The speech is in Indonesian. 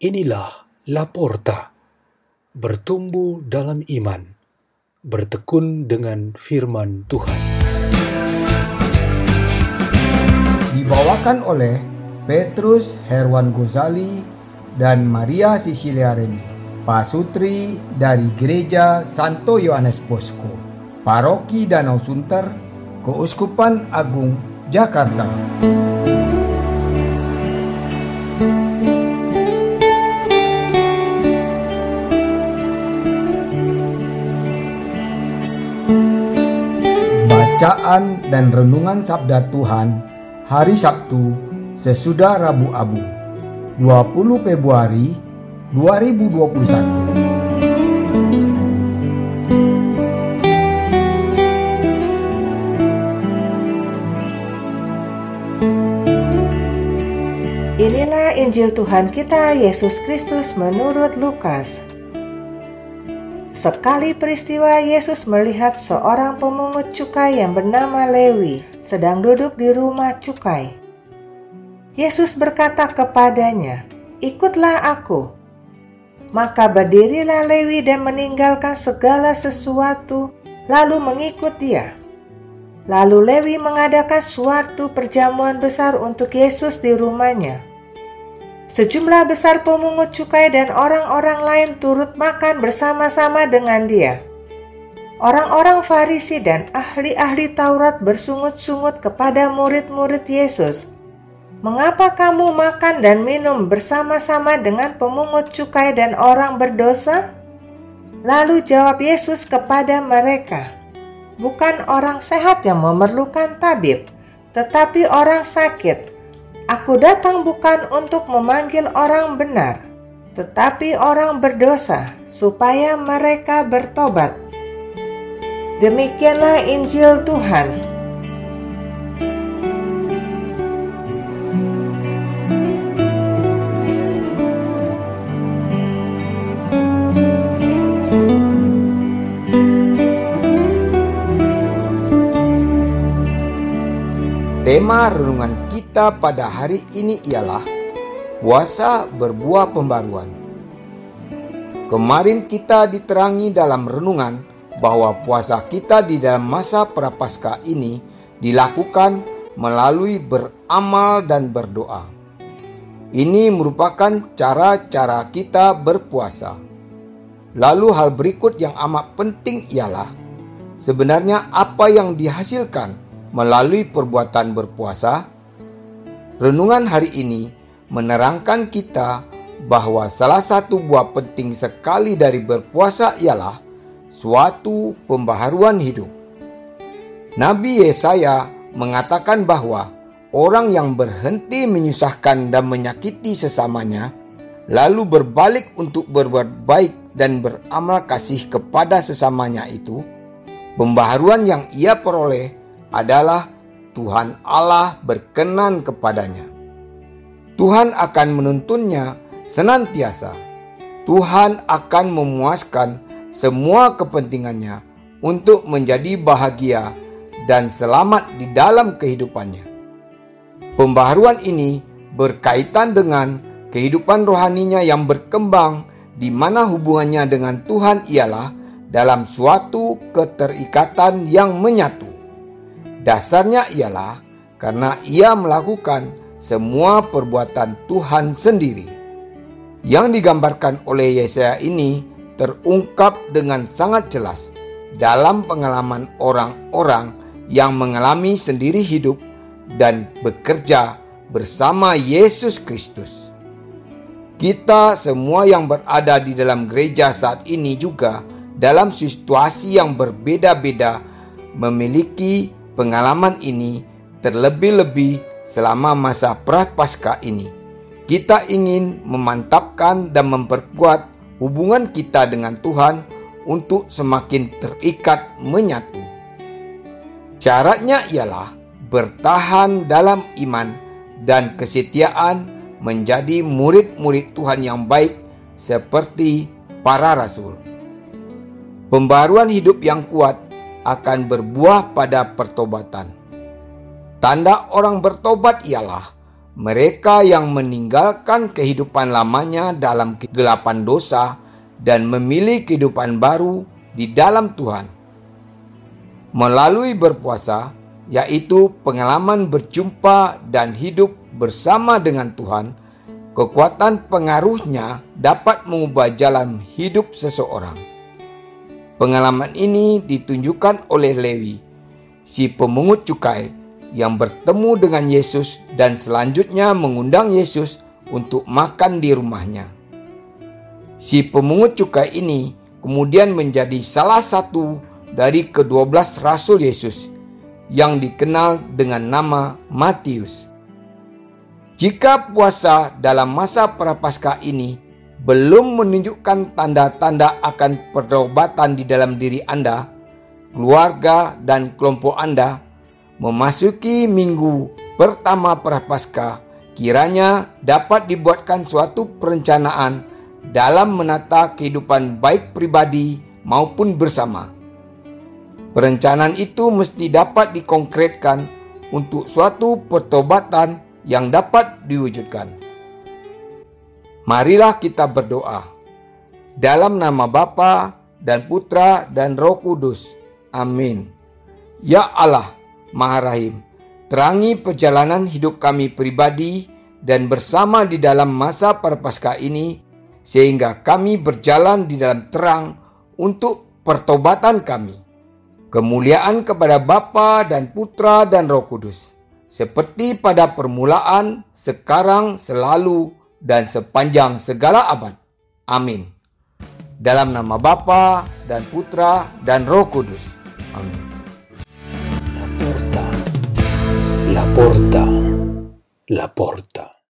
Inilah Laporta, bertumbuh dalam iman, bertekun dengan firman Tuhan. Dibawakan oleh Petrus Herwan Gozali dan Maria Sisilia Reni, pasutri dari Gereja Santo Yohanes Bosco, Paroki Danau Sunter, Keuskupan Agung, Jakarta. Bacaan dan Renungan Sabda Tuhan Hari Sabtu sesudah Rabu Abu 20 Februari 2021 Inilah Injil Tuhan kita Yesus Kristus menurut Lukas. Sekali peristiwa Yesus melihat seorang pemungut cukai yang bernama Lewi sedang duduk di rumah cukai. Yesus berkata kepadanya, "Ikutlah aku." Maka berdirilah Lewi dan meninggalkan segala sesuatu, lalu mengikut dia. Lalu Lewi mengadakan suatu perjamuan besar untuk Yesus di rumahnya. Sejumlah besar pemungut cukai dan orang-orang lain turut makan bersama-sama dengan dia. Orang-orang Farisi dan ahli-ahli Taurat bersungut-sungut kepada murid-murid Yesus. Mengapa kamu makan dan minum bersama-sama dengan pemungut cukai dan orang berdosa? Lalu jawab Yesus kepada mereka, "Bukan orang sehat yang memerlukan tabib, tetapi orang sakit." Aku datang bukan untuk memanggil orang benar, tetapi orang berdosa, supaya mereka bertobat. Demikianlah Injil Tuhan. Tema renungan kita pada hari ini ialah puasa berbuah pembaruan. Kemarin kita diterangi dalam renungan bahwa puasa kita di dalam masa prapaskah ini dilakukan melalui beramal dan berdoa. Ini merupakan cara-cara kita berpuasa. Lalu hal berikut yang amat penting ialah sebenarnya apa yang dihasilkan melalui perbuatan berpuasa, renungan hari ini menerangkan kita bahwa salah satu buah penting sekali dari berpuasa ialah suatu pembaharuan hidup. Nabi Yesaya mengatakan bahwa orang yang berhenti menyusahkan dan menyakiti sesamanya, lalu berbalik untuk berbuat baik dan beramal kasih kepada sesamanya itu, pembaharuan yang ia peroleh adalah Tuhan Allah berkenan kepadanya. Tuhan akan menuntunnya senantiasa. Tuhan akan memuaskan semua kepentingannya untuk menjadi bahagia dan selamat di dalam kehidupannya. Pembaharuan ini berkaitan dengan kehidupan rohaninya yang berkembang di mana hubungannya dengan Tuhan ialah dalam suatu keterikatan yang menyatu. Dasarnya ialah karena ia melakukan semua perbuatan Tuhan sendiri. Yang digambarkan oleh Yesaya ini terungkap dengan sangat jelas dalam pengalaman orang-orang yang mengalami sendiri hidup dan bekerja bersama Yesus Kristus. Kita semua yang berada di dalam gereja saat ini juga dalam situasi yang berbeda-beda memiliki pengalaman ini terlebih-lebih selama masa prapaskah ini. Kita ingin memantapkan dan memperkuat hubungan kita dengan Tuhan untuk semakin terikat menyatu. Syaratnya ialah bertahan dalam iman dan kesetiaan menjadi murid-murid Tuhan yang baik seperti para rasul. Pembaruan hidup yang kuat akan berbuah pada pertobatan. Tanda orang bertobat ialah mereka yang meninggalkan kehidupan lamanya dalam kegelapan dosa dan memilih kehidupan baru di dalam Tuhan. Melalui berpuasa, yaitu pengalaman berjumpa dan hidup bersama dengan Tuhan, kekuatan pengaruhnya dapat mengubah jalan hidup seseorang. Pengalaman ini ditunjukkan oleh Lewi, si pemungut cukai yang bertemu dengan Yesus dan selanjutnya mengundang Yesus untuk makan di rumahnya. Si pemungut cukai ini kemudian menjadi salah satu dari kedua belas rasul Yesus yang dikenal dengan nama Matius. Jika puasa dalam masa prapaskah ini belum menunjukkan tanda-tanda akan pertobatan di dalam diri Anda, keluarga, dan kelompok Anda, memasuki minggu pertama prapaskah, kiranya dapat dibuatkan suatu perencanaan dalam menata kehidupan baik pribadi maupun bersama Perencanaan itu mesti dapat dikonkretkan untuk suatu pertobatan yang dapat diwujudkan. Marilah kita berdoa. Dalam nama Bapa dan Putra dan Roh Kudus. Amin. Ya Allah, Maha Rahim, terangi perjalanan hidup kami pribadi dan bersama di dalam masa perpaskah ini sehingga kami berjalan di dalam terang untuk pertobatan kami Kemuliaan kepada Bapa dan Putra dan Roh Kudus, seperti pada permulaan, sekarang, selalu, dan sepanjang segala abad. Amin. Dalam nama Bapa dan Putra dan Roh Kudus. Amin. La porta, la porta, la porta.